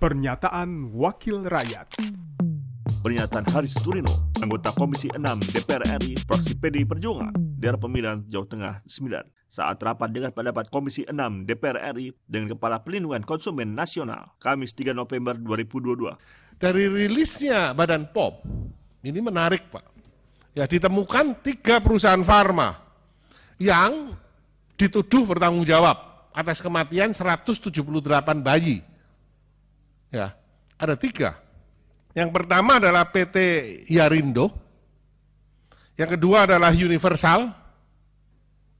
Pernyataan Wakil Rakyat Pernyataan Haris Turino, anggota Komisi 6 DPR RI, fraksi PDI Perjuangan, daerah pemilihan Jawa Tengah 9, saat rapat dengan pendapat Komisi 6 DPR RI dengan Kepala Pelindungan Konsumen Nasional, Kamis 3 November 2022. Dari rilisnya Badan POM, ini menarik Pak. Ya, ditemukan tiga perusahaan farma yang dituduh bertanggung jawab atas kematian 178 bayi. Ya, ada tiga. Yang pertama adalah PT Yarindo, yang kedua adalah Universal,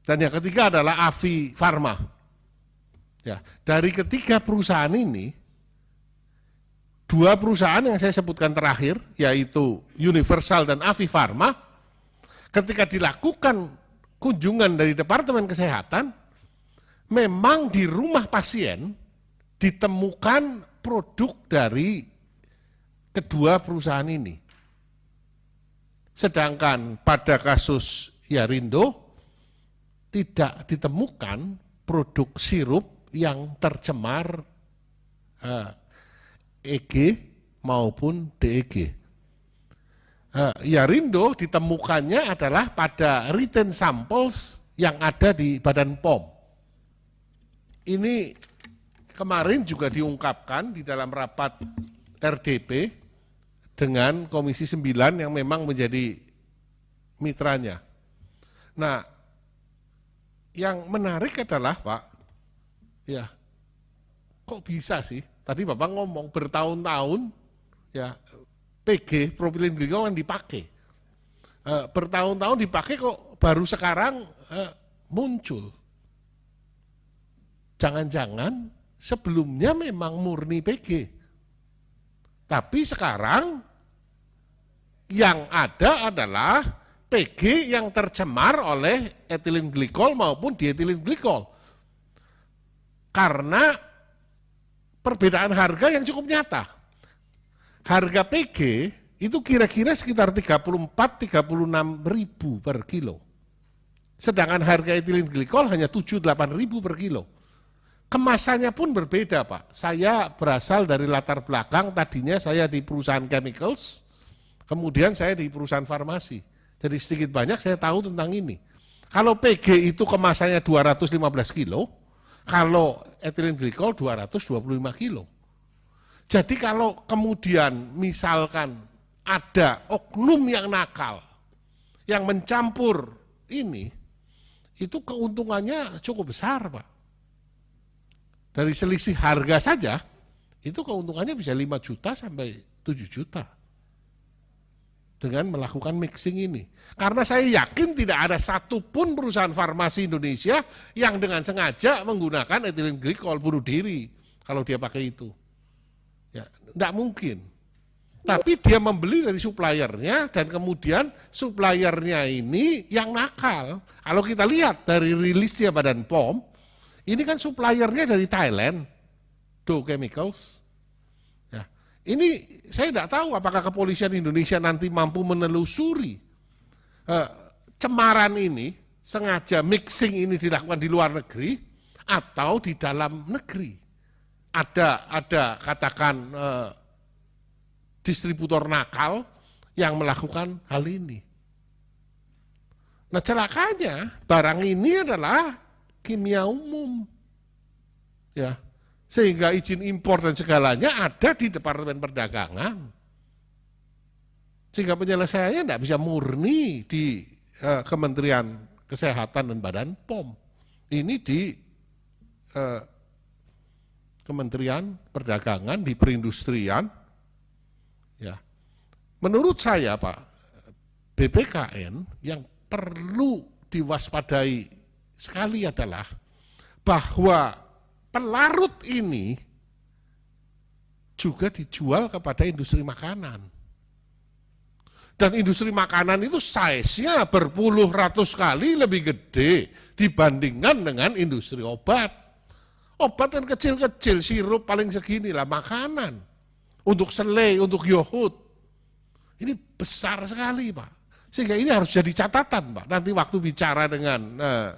dan yang ketiga adalah Avi Pharma. Ya, dari ketiga perusahaan ini, dua perusahaan yang saya sebutkan terakhir, yaitu Universal dan Avi Pharma, ketika dilakukan kunjungan dari Departemen Kesehatan, memang di rumah pasien ditemukan produk dari kedua perusahaan ini. Sedangkan pada kasus Yarindo tidak ditemukan produk sirup yang tercemar eh, EG maupun DEG. Eh, Yarindo ditemukannya adalah pada written samples yang ada di Badan POM. Ini kemarin juga diungkapkan di dalam rapat RDP dengan Komisi 9 yang memang menjadi mitranya. Nah, yang menarik adalah Pak, ya kok bisa sih? Tadi Bapak ngomong bertahun-tahun ya PG propilin glikol yang dipakai. E, bertahun-tahun dipakai kok baru sekarang e, muncul. Jangan-jangan sebelumnya memang murni PG. Tapi sekarang yang ada adalah PG yang tercemar oleh etilen glikol maupun dietilen glikol. Karena perbedaan harga yang cukup nyata. Harga PG itu kira-kira sekitar 34-36 ribu per kilo. Sedangkan harga etilen glikol hanya 7-8 ribu per kilo. Kemasannya pun berbeda Pak. Saya berasal dari latar belakang, tadinya saya di perusahaan chemicals, Kemudian saya di perusahaan farmasi. Jadi sedikit banyak saya tahu tentang ini. Kalau PG itu kemasannya 215 kilo, kalau etilen glikol 225 kilo. Jadi kalau kemudian misalkan ada oknum yang nakal, yang mencampur ini, itu keuntungannya cukup besar Pak. Dari selisih harga saja, itu keuntungannya bisa 5 juta sampai 7 juta dengan melakukan mixing ini. Karena saya yakin tidak ada satupun perusahaan farmasi Indonesia yang dengan sengaja menggunakan etilen glikol bunuh diri kalau dia pakai itu. Ya, tidak mungkin. Tapi dia membeli dari suppliernya dan kemudian suppliernya ini yang nakal. Kalau kita lihat dari rilisnya Badan POM, ini kan suppliernya dari Thailand, Do Chemicals. Ini saya tidak tahu apakah kepolisian Indonesia nanti mampu menelusuri uh, cemaran ini, sengaja mixing ini dilakukan di luar negeri atau di dalam negeri. Ada ada katakan uh, distributor nakal yang melakukan hal ini. Nah celakanya barang ini adalah kimia umum. Ya, sehingga izin impor dan segalanya ada di Departemen Perdagangan. Sehingga penyelesaiannya tidak bisa murni di uh, Kementerian Kesehatan dan Badan POM. Ini di uh, Kementerian Perdagangan, di perindustrian. Ya. Menurut saya Pak, BPKN yang perlu diwaspadai sekali adalah bahwa pelarut ini juga dijual kepada industri makanan. Dan industri makanan itu size-nya berpuluh ratus kali lebih gede dibandingkan dengan industri obat. Obat kan kecil-kecil, sirup paling segini lah, makanan. Untuk selai, untuk yohut. Ini besar sekali Pak. Sehingga ini harus jadi catatan Pak. Nanti waktu bicara dengan eh,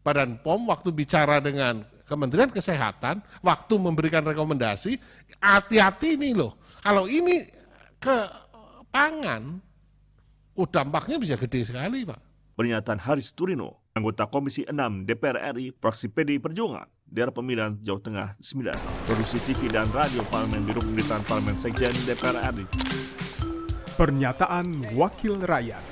Badan POM, waktu bicara dengan Kementerian Kesehatan waktu memberikan rekomendasi hati-hati nih loh. Kalau ini ke pangan, oh dampaknya bisa gede sekali Pak. Pernyataan Haris Turino, anggota Komisi 6 DPR RI, fraksi PDI Perjuangan, daerah pemilihan Jawa Tengah 9, produksi TV dan radio Parlemen Biro Pemerintahan Parlemen Sekjen DPR RI. Pernyataan Wakil Rakyat.